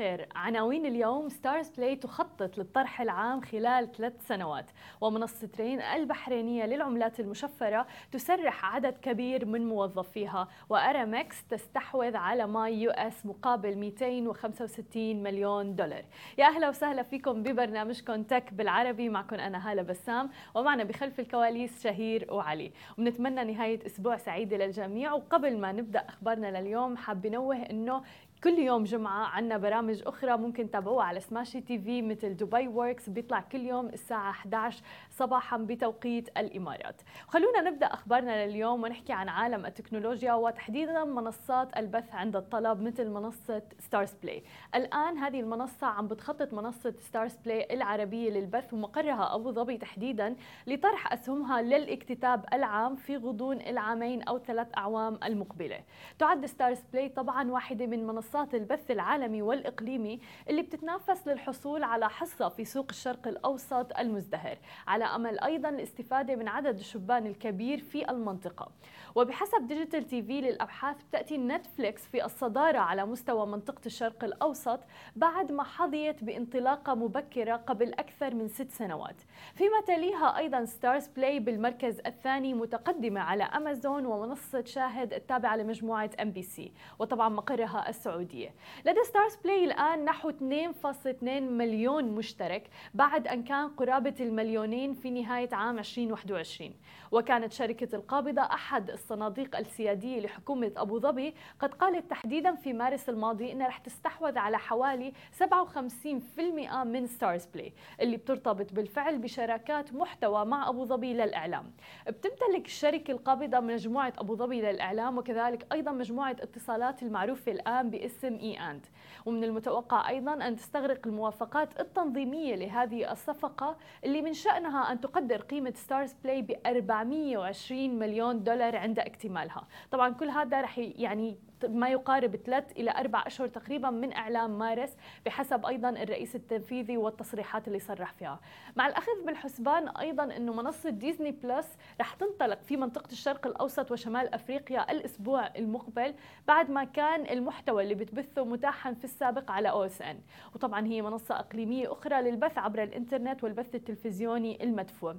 الخير. عناوين اليوم ستارز بلاي تخطط للطرح العام خلال ثلاث سنوات ومنصة رين البحرينية للعملات المشفرة تسرح عدد كبير من موظفيها وأرامكس تستحوذ على ماي يو إس مقابل 265 مليون دولار. يا أهلا وسهلا فيكم ببرنامجكم تك بالعربي. معكم أنا هالة بسام ومعنا بخلف الكواليس شهير وعلي. وبنتمنى نهاية أسبوع سعيدة للجميع. وقبل ما نبدأ أخبارنا لليوم حاب نوه أنه كل يوم جمعة عنا برامج أخرى ممكن تابعوها على سماشي تي في مثل دبي ووركس بيطلع كل يوم الساعة 11 صباحا بتوقيت الإمارات. خلونا نبدأ أخبارنا لليوم ونحكي عن عالم التكنولوجيا وتحديدا منصات البث عند الطلب مثل منصة ستارز بلاي الآن هذه المنصة عم بتخطط منصة ستارز بلاي العربية للبث ومقرها أبو ظبي تحديدا لطرح أسهمها للاكتتاب العام في غضون العامين أو ثلاث أعوام المقبلة. تعد ستارز بلاي طبعا واحدة من منصات منصات البث العالمي والإقليمي اللي بتتنافس للحصول على حصة في سوق الشرق الأوسط المزدهر على أمل أيضا الاستفادة من عدد الشبان الكبير في المنطقة. وبحسب ديجيتال تي في للأبحاث بتأتي نتفليكس في الصدارة على مستوى منطقة الشرق الأوسط بعد ما حظيت بانطلاقة مبكرة قبل أكثر من ست سنوات. فيما تليها أيضا ستارز بلاي بالمركز الثاني متقدمة على أمازون ومنصة شاهد التابعة لمجموعة ام بي سي وطبعا مقرها السعودية. لدى ستارز بلاي الآن نحو 2.2 مليون مشترك بعد أن كان قرابة المليونين في نهاية عام 2021 وكانت شركة القابضة أحد الصناديق السيادية لحكومة أبو ظبي قد قالت تحديدا في مارس الماضي أنها رح تستحوذ على حوالي 57% من ستارز بلاي اللي بترتبط بالفعل بشراكات محتوى مع أبو ظبي للإعلام. بتمتلك الشركة القابضة مجموعة أبو ظبي للإعلام وكذلك أيضا مجموعة اتصالات المعروفة الآن باسم إي أند ومن المتوقع أيضا أن تستغرق الموافقات التنظيمية لهذه الصفقة اللي من شأنها أن تقدر قيمة ستارز بلاي ب 420 مليون دولار عند اكتمالها. طبعا كل هذا رح يعني ما يقارب ثلاث إلى أربع أشهر تقريبا من إعلام مارس بحسب أيضا الرئيس التنفيذي والتصريحات اللي صرح فيها. مع الأخذ بالحسبان أيضا أنه منصة ديزني بلس رح تنطلق في منطقة الشرق الأوسط وشمال أفريقيا الأسبوع المقبل بعد ما كان المحتوى اللي بتبثه متاحا في السابق على أو إس إن. وطبعا هي منصة إقليمية أخرى للبث عبر الإنترنت والبث التلفزيوني المدفوع.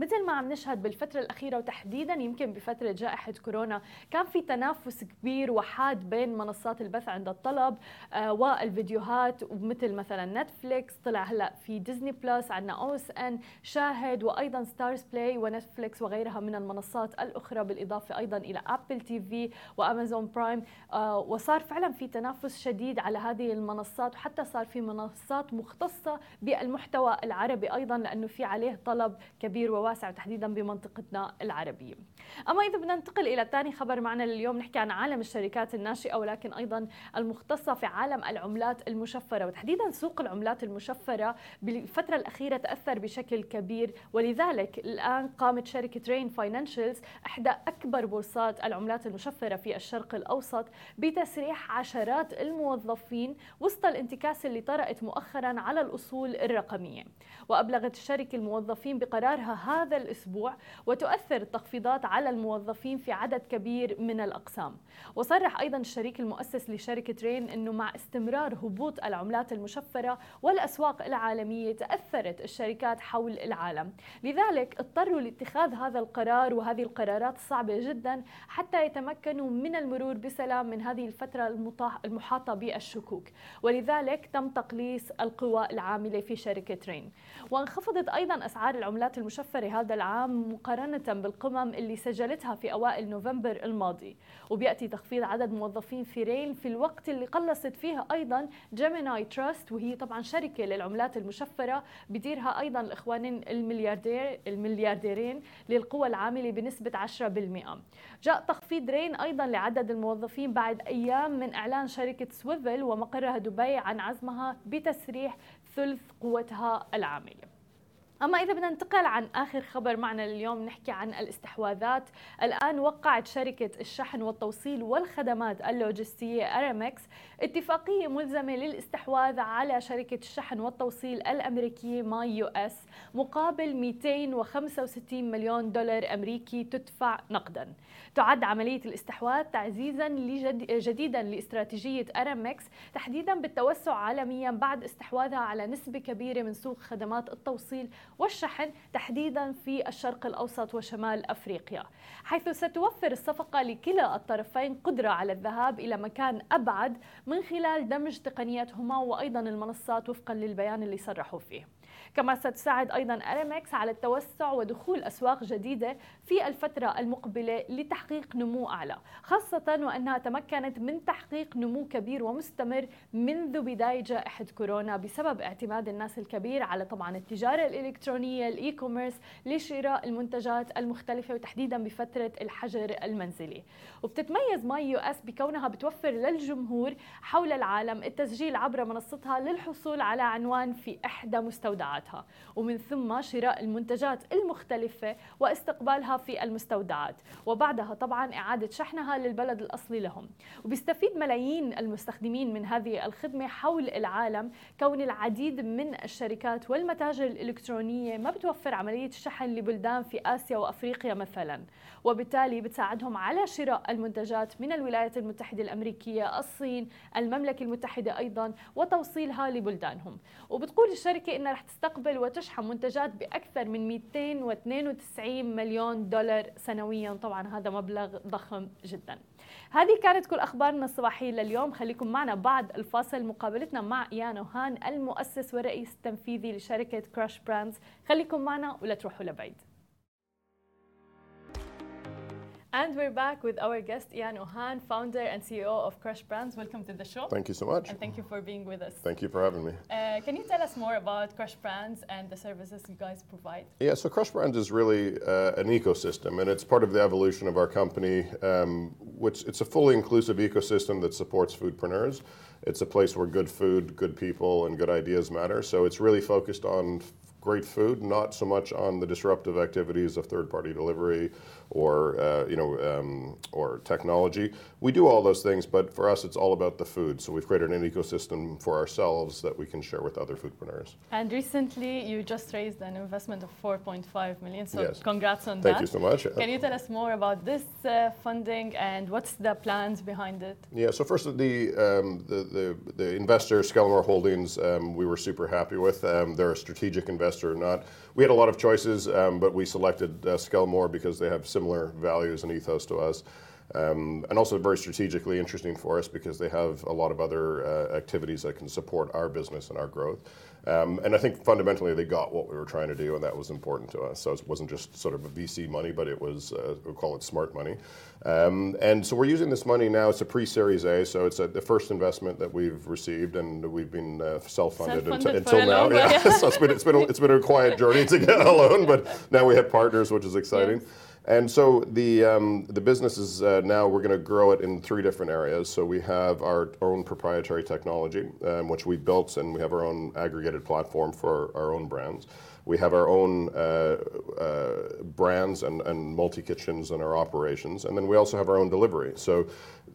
مثل ما عم نشهد بالفترة الأخيرة وتحديدا يمكن بفترة جائحة كورونا كان في تنافس كبير وحاد بين منصات البث عند الطلب آه والفيديوهات ومثل مثلا نتفليكس طلع هلأ في ديزني بلس عندنا أو اس ان شاهد وأيضا ستارز بلاي ونتفليكس وغيرها من المنصات الأخرى بالإضافة أيضا إلى ابل تي في وأمازون برايم آه وصار فعلا في تنافس شديد على هذه المنصات وحتى صار في منصات مختصة بالمحتوى العربي أيضا لأنه في عليه طلب كبير وواسع واسع وتحديدا بمنطقتنا العربية. أما إذا بدنا ننتقل إلى ثاني خبر معنا لليوم نحكي عن عالم الشركات الناشئة ولكن أيضا المختصة في عالم العملات المشفرة. وتحديدا سوق العملات المشفرة بالفترة الأخيرة تأثر بشكل كبير. ولذلك الآن قامت شركة رين فاينانشلز إحدى أكبر بورصات العملات المشفرة في الشرق الأوسط بتسريح عشرات الموظفين وسط الانتكاسة اللي طرأت مؤخرا على الأصول الرقمية. وأبلغت الشركة الموظفين بقرارها هذا الأسبوع وتؤثر التخفيضات على الموظفين في عدد كبير من الأقسام. وصرح أيضا الشريك المؤسس لشركة رين أنه مع استمرار هبوط العملات المشفرة والأسواق العالمية تأثرت الشركات حول العالم. لذلك اضطروا لاتخاذ هذا القرار وهذه القرارات الصعبة جدا حتى يتمكنوا من المرور بسلام من هذه الفترة المحاطة بالشكوك. ولذلك تم تقليص القوى العاملة في شركة رين. وانخفضت أيضا أسعار العملات المشفرة هذا العام مقارنة بالقمم اللي سجلتها في أوائل نوفمبر الماضي. وبيأتي تخفيض عدد موظفين في رين في الوقت اللي قلصت فيه أيضا جيميناي تراست وهي طبعا شركة للعملات المشفرة بديرها أيضا الإخوانين الملياردير المليارديرين للقوى العاملة بنسبة 10% جاء تخفيض رين أيضا لعدد الموظفين بعد أيام من إعلان شركة سويفل ومقرها دبي عن عزمها بتسريح ثلث قوتها العاملة. أما إذا بدنا ننتقل عن آخر خبر معنا اليوم نحكي عن الاستحواذات. الآن وقعت شركة الشحن والتوصيل والخدمات اللوجستية أرامكس اتفاقية ملزمة للاستحواذ على شركة الشحن والتوصيل الأمريكية ماي يو إس مقابل 265 مليون دولار أمريكي تدفع نقدا. تعد عملية الاستحواذ تعزيزا جديدا لاستراتيجية أرامكس تحديدا بالتوسع عالميا بعد استحواذها على نسبة كبيرة من سوق خدمات التوصيل والشحن تحديدا في الشرق الأوسط وشمال أفريقيا، حيث ستوفر الصفقة لكلا الطرفين قدرة على الذهاب إلى مكان أبعد من خلال دمج تقنياتهما وأيضا المنصات وفقا للبيان اللي صرحوا فيه. كما ستساعد أيضا أريمكس على التوسع ودخول أسواق جديدة في الفترة المقبلة لتحقيق نمو أعلى خاصة وأنها تمكنت من تحقيق نمو كبير ومستمر منذ بداية جائحة كورونا بسبب اعتماد الناس الكبير على طبعا التجارة الإلكترونية الإي كوميرس لشراء المنتجات المختلفة وتحديدا بفترة الحجر المنزلي. وبتتميز ماي يو إس بكونها بتوفر للجمهور حول العالم التسجيل عبر منصتها للحصول على عنوان في إحدى مستودعات مستودعاتها. ومن ثم شراء المنتجات المختلفة واستقبالها في المستودعات. وبعدها طبعا إعادة شحنها للبلد الأصلي لهم. وبيستفيد ملايين المستخدمين من هذه الخدمة حول العالم كون العديد من الشركات والمتاجر الإلكترونية ما بتوفر عملية الشحن لبلدان في آسيا وأفريقيا مثلا. وبالتالي بتساعدهم على شراء المنتجات من الولايات المتحدة الأمريكية الصين المملكة المتحدة أيضا وتوصيلها لبلدانهم. وبتقول الشركة إنها رح تستقبل وتشحن منتجات بأكثر من 292 مليون دولار سنويا. طبعا هذا مبلغ ضخم جدا. هذه كانت كل أخبارنا الصباحية لليوم. خليكم معنا بعد الفاصل. مقابلتنا مع إيان وهان المؤسس والرئيس التنفيذي لشركة كراش براندز خليكم معنا ولا تروحوا لبعيد. And we're back with our guest, Ian Ohan, founder and CEO of Crush Brands. Welcome to the show. Thank you so much. And thank you for being with us. Thank you for having me. Uh, can you tell us more about Crush Brands and the services you guys provide? Yeah, so Crush Brands is really uh, an ecosystem, and it's part of the evolution of our company, um, which it's a fully inclusive ecosystem that supports foodpreneurs. It's a place where good food, good people, and good ideas matter. So it's really focused on great food, not so much on the disruptive activities of third-party delivery or uh, you know um, or technology. We do all those things, but for us, it's all about the food. So we've created an ecosystem for ourselves that we can share with other foodpreneurs. And recently, you just raised an investment of 4.5 million. So yes. congrats on Thank that. Thank you so much. Can you tell us more about this uh, funding and what's the plans behind it? Yeah. So first, the um, the, the, the investor Skelmore Holdings, um, we were super happy with. Um, they're a strategic investor, not. We had a lot of choices, um, but we selected uh, Skelmore because they have similar values and ethos to us. Um, and also very strategically interesting for us because they have a lot of other uh, activities that can support our business and our growth. Um, and I think fundamentally they got what we were trying to do, and that was important to us. So it wasn't just sort of a VC money, but it was, uh, we call it smart money. Um, and so we're using this money now. It's a pre-Series A, so it's a, the first investment that we've received, and we've been uh, self-funded, Self-funded until, now. Yeah. so it's been, it's, been a, it's been a quiet journey to get alone, but now we have partners, which is exciting. Yes. And so the um, the business is uh, now we're going to grow it in three different areas. So we have our own proprietary technology, um, which we built, and we have our own aggregated platform for our own brands. We have our own uh, uh, brands and, and multi kitchens and our operations, and then we also have our own delivery. So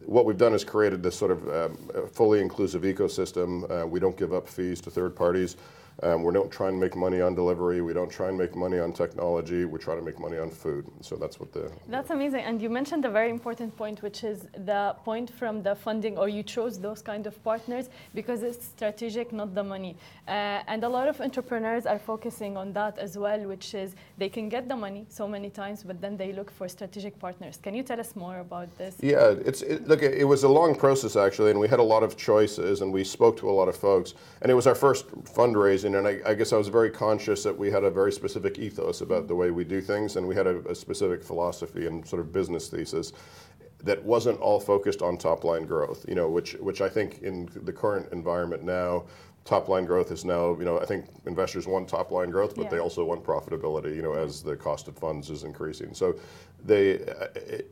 what we've done is created this sort of um, fully inclusive ecosystem. Uh, we don't give up fees to third parties. Um, we don't try and make money on delivery. We don't try and make money on technology. We try to make money on food. So that's what the. That's amazing. And you mentioned a very important point, which is the point from the funding, or you chose those kind of partners because it's strategic, not the money. Uh, and a lot of entrepreneurs are focusing on that as well, which is they can get the money so many times, but then they look for strategic partners. Can you tell us more about this? Yeah, it's it, look. It was a long process actually, and we had a lot of choices, and we spoke to a lot of folks, and it was our first fundraising and I, I, guess I was very conscious that we had a very specific ethos about the way we do things, and we had a, a specific philosophy and sort of business thesis that wasn't all focused on top line growth. You know, which which I think in the current environment now top line growth is now, you know, I think investors want top line growth, but Yeah. they also want profitability, you know, as the cost of funds is increasing. So they,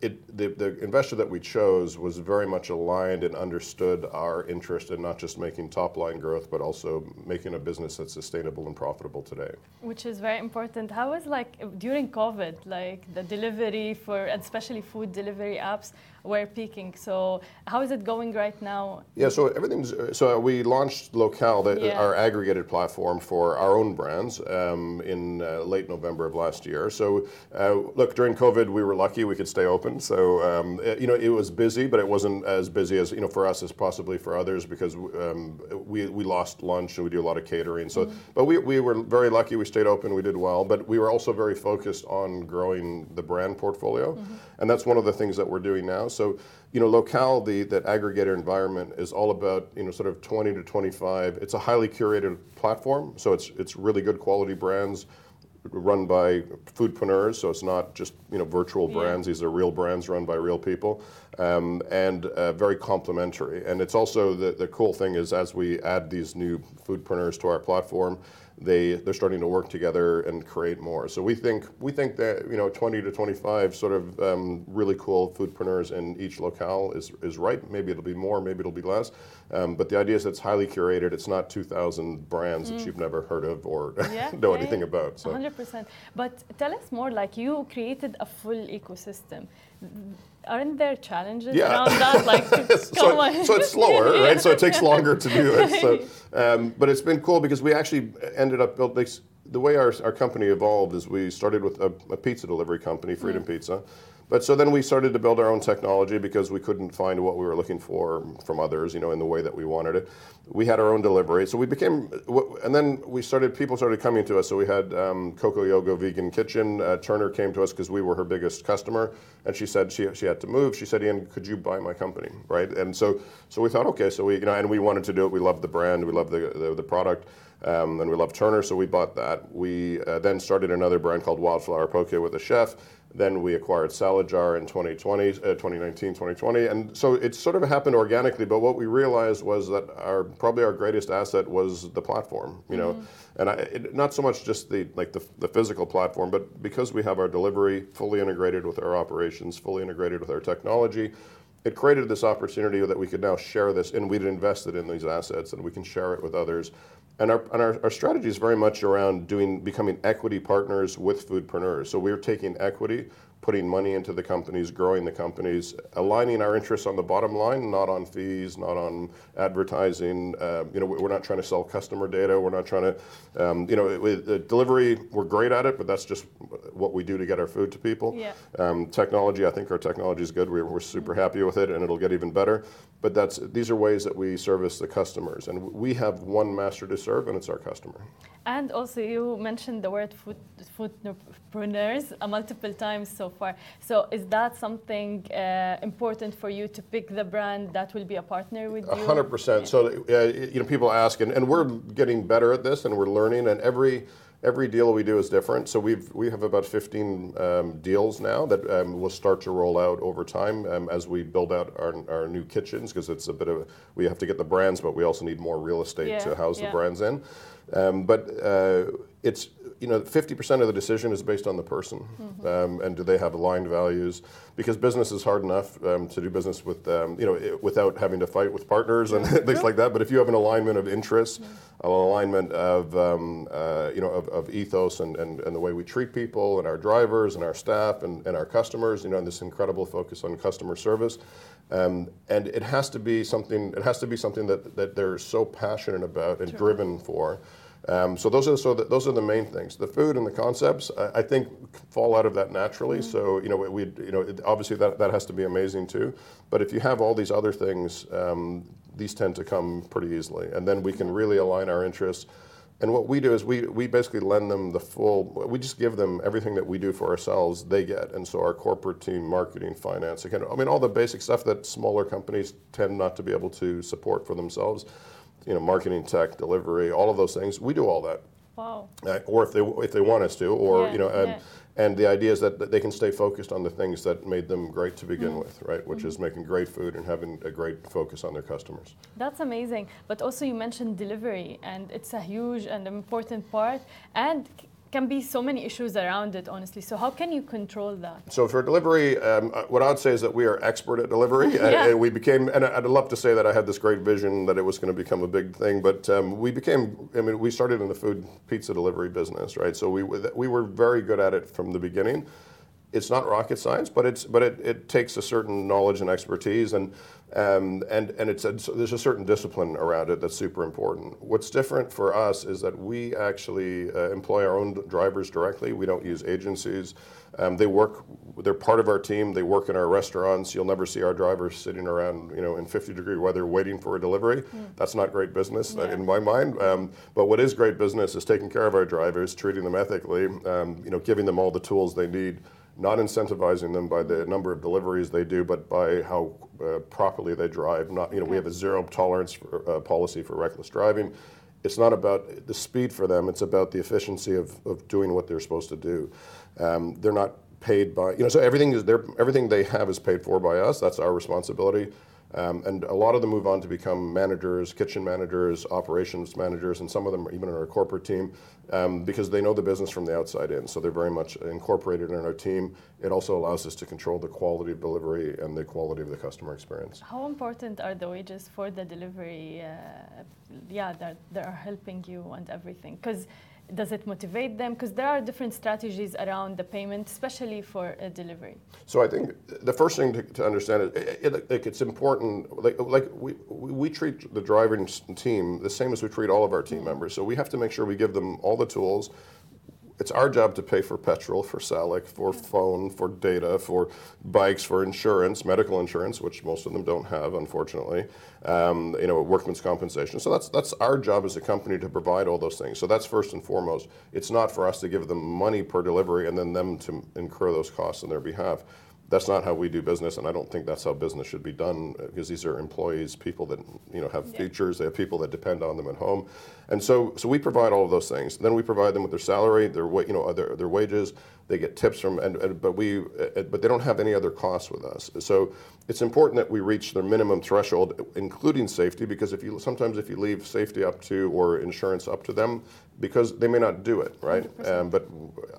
it, the, the investor that we chose was very much aligned and understood our interest in not just making top line growth, but also making a business that's sustainable and profitable today. Which is very important. How was like during COVID, like the delivery for, and especially food delivery apps were peaking. So how is it going right now? Yeah, so everything's so we launched Locale, the, Yeah. our aggregated platform for our own brands, um, in uh, late November of last year. So uh, look, during COVID, we were lucky we could stay open. So um, uh, you know, it was busy, but it wasn't as busy as you know for us as possibly for others because um, we we lost lunch and we do a lot of catering. So, but we we were very lucky. We stayed open. We did well, but we were also very focused on growing the brand portfolio, and that's one of the things that we're doing now. So, you know, Locale, the that aggregator environment is all about you know sort of 20 to 25. It's a highly curated platform, so it's it's really good quality brands run by foodpreneurs. So it's not just you know virtual Yeah. brands. These are real brands run by real people, um, and uh, very complementary. And it's also the the cool thing is as we add these new foodpreneurs to our platform they they're starting to work together and create more. So we think we think that you know 20 to 25 sort of um, really cool foodpreneurs in each locale is is right. Maybe it'll be more, maybe it'll be less. Um, but the idea is that it's highly curated. It's not 2,000 brands that you've never heard of or Yeah, know yeah, anything about. So. 100%. But tell us more, like you created a full ecosystem. Aren't there challenges Yeah. around that? Like, so, so it's slower, right? So it takes longer to do it. So, um, but it's been cool because we actually ended up built this. The way our, our company evolved is we started with a, a pizza delivery company, Freedom Mm. Pizza. But so then we started to build our own technology because we couldn't find what we were looking for from others, you know, in the way that we wanted it. We had our own delivery, so we became, and then we started. People started coming to us. So we had um, Coco Yogo Vegan Kitchen. Uh, Turner came to us because we were her biggest customer, and she said she, she had to move. She said, "Ian, could you buy my company?" Right? And so so we thought, okay, so we you know, and we wanted to do it. We loved the brand, we loved the the, the product. Um, and we loved Turner, so we bought that. We uh, then started another brand called Wildflower Poke with a chef. Then we acquired Salad Jar in 2020, uh, 2019, 2020, and so it sort of happened organically. But what we realized was that our probably our greatest asset was the platform, you know, and I, it, not so much just the like the, the physical platform, but because we have our delivery fully integrated with our operations, fully integrated with our technology, it created this opportunity that we could now share this, and we'd invested in these assets, and we can share it with others. And our, and our, our strategy is very much around doing becoming equity partners with foodpreneurs. So we're taking equity, putting money into the companies, growing the companies, aligning our interests on the bottom line, not on fees, not on advertising. Uh, you know, we're not trying to sell customer data. We're not trying to, um, you know, with uh, delivery, we're great at it, but that's just what we do to get our food to people. Yeah. Um, technology, I think our technology is good. We're, we're super happy with it, and it'll get even better. But that's these are ways that we service the customers, and we have one master to serve, and it's our customer. And also, you mentioned the word food, foodpreneurs uh, multiple times so far. So, is that something uh, important for you to pick the brand that will be a partner with you? hundred percent. So uh, you know, people ask, and, and we're getting better at this, and we're learning, and every every deal we do is different. So we've we have about 15 um, deals now that um, will start to roll out over time um, as we build out our, our new kitchens because it's a bit of we have to get the brands, but we also need more real estate Yeah, to house yeah. the brands in. Um, but uh, it's you know 50% of the decision is based on the person Mm-hmm. um, and do they have aligned values? Because business is hard enough um, to do business with um, you know i without having to fight with partners and things like that. But if you have an alignment of interests an alignment of um, uh, you know of, of ethos and, and, and the way we treat people and our drivers and our staff and, and our customers you know and this incredible focus on customer service um, and it has to be something it has to be something that, that they're so passionate about and driven for um, so those are so that those are the main things. The food and the concepts, I, I think, fall out of that naturally. So you know, we, we you know it, obviously that, that has to be amazing too. But if you have all these other things, um, these tend to come pretty easily, and then we can really align our interests. And what we do is we, we basically lend them the full, we just give them everything that we do for ourselves, they get. And so our corporate team, marketing, finance, again, I mean, all the basic stuff that smaller companies tend not to be able to support for themselves, you know, marketing, tech, delivery, all of those things, we do all that. Wow. uh, or if they if they want us to, or Yeah, you know, um, yeah. and the idea is that that they can stay focused on the things that made them great to Mm-hmm. begin with, right? Which is making great food and having a great focus on their customers. That's amazing. But also, you mentioned delivery, and it's a huge and important part, and can be so many issues around it, honestly. So, how can you control that? So for delivery, um, uh, what I'd say is that we are expert at delivery. Yeah. and we became, and I'd love to say that I had this great vision that it was going to become a big thing, but um, we became. I mean, we started in the food pizza delivery business, right? So we we were very good at it from the beginning. It's not rocket science, but it's but it, it takes a certain knowledge and expertise, and um, and and it's a, so there's a certain discipline around it that's super important. What's different for us is that we actually uh, employ our own drivers directly. We don't use agencies. Um, they work. They're part of our team. They work in our restaurants. You'll never see our drivers sitting around, you know, in 50 degree weather waiting for a delivery. That's not great business uh, Yeah. in my mind. Um, but what is great business is taking care of our drivers, treating them ethically, um, you know, giving them all the tools they need, not incentivizing them by the number of deliveries they do, but by how uh, properly they drive. Not, you know, we have a zero tolerance for, uh, policy for reckless driving. It's not about the speed for them. It's about the efficiency of, of doing what they're supposed to do. Um, they're not paid by, you know, so everything is their, everything they have is paid for by us. That's our responsibility. Um, and a lot of them move on to become managers, kitchen managers, operations managers, and some of them are even in our corporate team um, because they know the business from the outside in. So they're very much incorporated in our team. It also allows us to control the quality of delivery and the quality of the customer experience. How important are the wages for the delivery? Uh, yeah, that, that are helping you and everything. Because does it motivate them? Because there are different strategies around the payment, especially for delivery. So I think the first thing to, to understand is it, it, like it's important. Like like we, we we treat the driving team the same as we treat all of our team members. So we have to make sure we give them all the tools. It's our job to pay for petrol, for Salik, for phone, for data, for bikes, for insurance, medical insurance, which most of them don't have, unfortunately. Um, you know, workman's compensation. So that's that's our job as a company to provide all those things. So that's first and foremost. It's not for us to give them money per delivery and then them to incur those costs on their behalf. That's not how we do business, and I don't think that's how business should be done because these are employees, people that you know have Yeah. futures. They have people that depend on them at home, and so so we provide all of those things. Then we provide them with their salary, their you know their, their wages. They get tips from, and, and but we uh, but they don't have any other costs with us. So it's important that we reach their minimum threshold, including safety, because if you sometimes if you leave safety up to or insurance up to them, because they may not do it, right? Um, but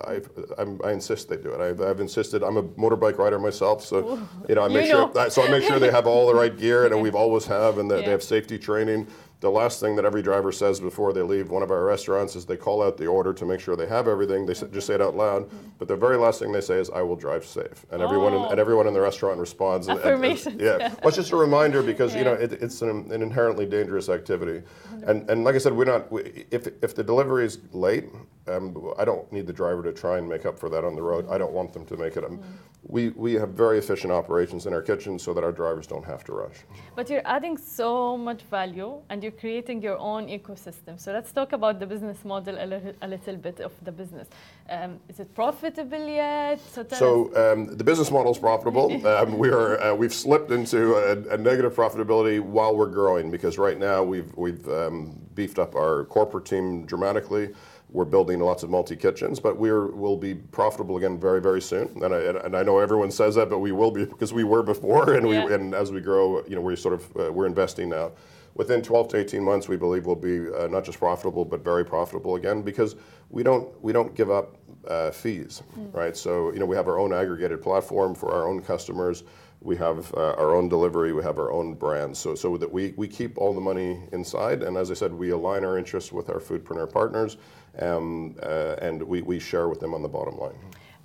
I, I'm, I insist they do it. I've, I've insisted. I'm a motorbike rider myself, so you know I You make sure. know. So I make sure they have all the right gear, and we've always have, and that Yeah. they have safety training. The last thing that every driver says before they leave one of our restaurants is they call out the order to make sure they have everything. They s just say it out loud, but the very last thing they say is, "I will drive safe," and everyone in, Oh. and everyone in the restaurant responds. and- and- and- yeah. Well, it's just a reminder because you know it, it's an, an inherently dangerous activity, and and like I said, we're not. We, if if the delivery is late, um, I don't need the driver to try and make up for that on the road. I don't want them to make it. Um, we we have very efficient operations in our kitchen so that our drivers don't have to rush. But you're adding so much value and you're creating your own ecosystem. So let's talk about the business model a little, a little bit of the business. Um, is it profitable yet? So. So um, the business model is profitable. um, we are uh, we've slipped into a, a negative profitability while we're growing because right now we've we've um, beefed up our corporate team dramatically. We're building lots of multi kitchens, but we're will be profitable again very very soon. And I, and I know everyone says that, but we will be because we were before, and we and as we grow, you know, we're sort of uh, we're investing now. Within 12 to 18 months, we believe we'll be uh, not just profitable but very profitable again because we don't we don't give up uh, fees, right? So you know we have our own aggregated platform for our own customers. We have uh, our own delivery. We have our own brands. So so that we we keep all the money inside, and as I said, we align our interests with our food foodpreneur partners, um, uh, and we, we share with them on the bottom line.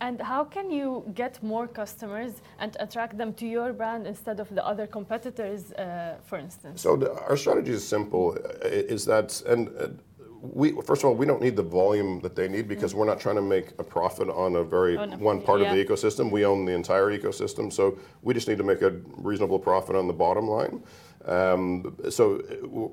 And how can you get more customers and attract them to your brand instead of the other competitors, uh, for instance? So the, our strategy is simple. uh, Is that and. We first of all we don't need the volume that they need because we're not trying to make a profit on a very On a- one part of the ecosystem. We own the entire ecosystem, so we just need to make a reasonable profit on the bottom line. Um, so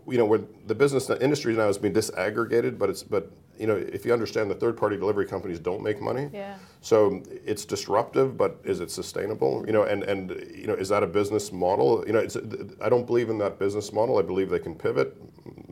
you know, the business the industry now has been disaggregated, but it's but you know if you understand the third-party delivery companies don't make money. Yeah. So it's disruptive, but is it sustainable? You know, and and you know, is that a business model? You know, it's, I don't believe in that business model. I believe they can pivot.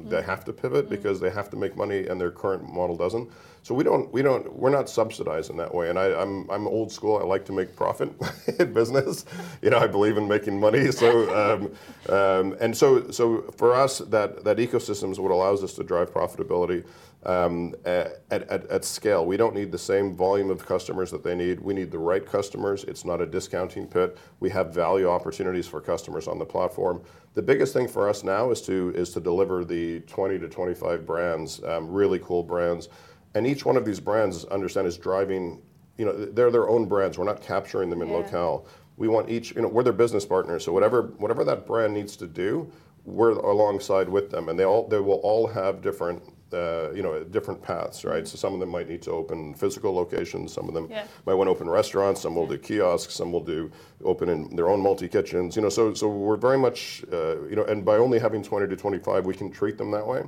They have to pivot because they have to make money and their current model doesn't. So we don't we don't we're not subsidized in that way. And I, I'm I'm old school. I like to make profit in business. You know, I believe in making money. So um, um, and so so for us that that ecosystem is what allows us to drive profitability um, at, at, at scale. We don't need the same volume of customers that they need. We need the right customers. It's not a discounting pit. We have value opportunities for customers on the platform. The biggest thing for us now is to is to deliver the 20 to 25 brands, um, really cool brands, and each one of these brands, understand, is driving. You know, they're their own brands. We're not capturing them in Yeah. locale. We want each. You know, we're their business partners. So whatever whatever that brand needs to do, we're alongside with them, and they all they will all have different. Uh, you know, different paths, right? So some of them might need to open physical locations. Some of them Yeah. might want to open restaurants. Some will do kiosks. Some will do open in their own multi kitchens. You know, so so we're very much uh, you know, and by only having 20 to 25, we can treat them that way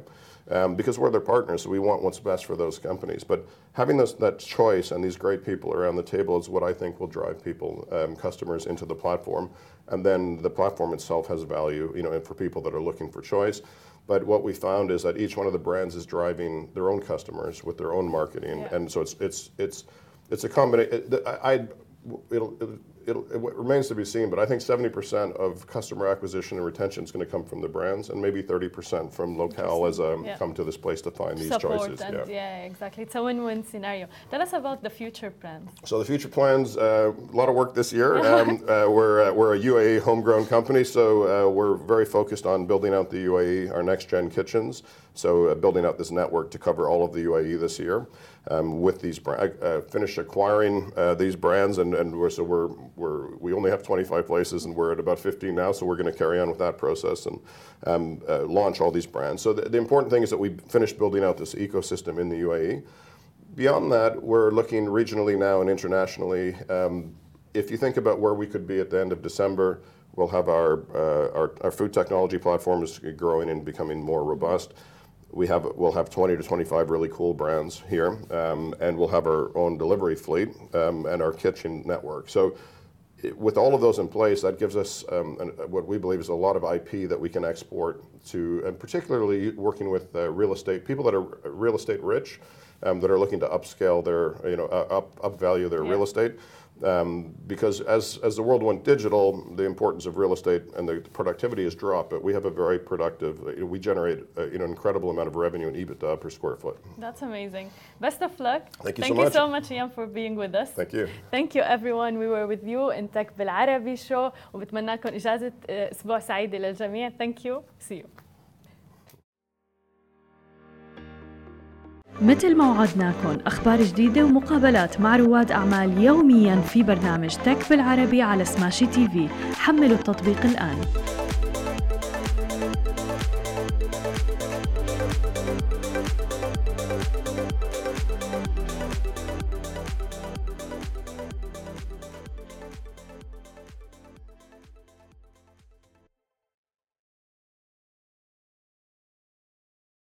um, because we're their partners. So we want what's best for those companies. But having those, that choice and these great people around the table is what I think will drive people, um, customers, into the platform. And then the platform itself has value, you know, and for people that are looking for choice. But what we found is that each one of the brands is driving their own customers with their own marketing, Yeah. and so it's it's it's it's a combination. I, it'll, it'll, it remains to be seen, but I think 70% of customer acquisition and retention is going to come from the brands, and maybe 30% from locale as a Yeah. come to this place to find these Support choices. and yeah. yeah. exactly. It's a win-win scenario. Tell us about the future plans. So the future plans, uh, a lot of work this year. Um, uh, we're, uh, we're a UAE homegrown company, so uh, we're very focused on building out the UAE, our next gen kitchens. So uh, building out this network to cover all of the UAE this year. Um, with these, bra- uh, finished acquiring uh, these brands, and, and we're, so we're, we're we only have 25 places, and we're at about 15 now. So we're going to carry on with that process and um, uh, launch all these brands. So the, the important thing is that we finish building out this ecosystem in the UAE. Beyond that, we're looking regionally now and internationally. Um, if you think about where we could be at the end of December, we'll have our, uh, our, our food technology platform is growing and becoming more robust. We have, we'll have 20 to 25 really cool brands here, um, and we'll have our own delivery fleet um, and our kitchen network. So it- with all of those in place, that gives us um, an, what we believe is a lot of IP that we can export to, and particularly working with uh, real estate people that are real estate rich, um, that are looking to upscale their, you know, uh, up up value their Yeah. real estate. Um, because as, as the world went digital, the importance of real estate and the productivity has dropped. But we have a very productive. You know, we generate uh, you know incredible amount of revenue and EBITDA per square foot. That's amazing. Best of luck. Thank you so Thank you much. so much, Ian, for being with us. Thank you. Thank you everyone. We were with you in Tech بالعربي شو وبتمنى لكم إجازة آه، أسبوع سعيدة للجميع. Thank you. See you. مثل ما وعدناكم أخبار جديدة ومقابلات مع رواد أعمال يومياً في برنامج تك بالعربي على سماشي تي في. حملوا التطبيق الآن.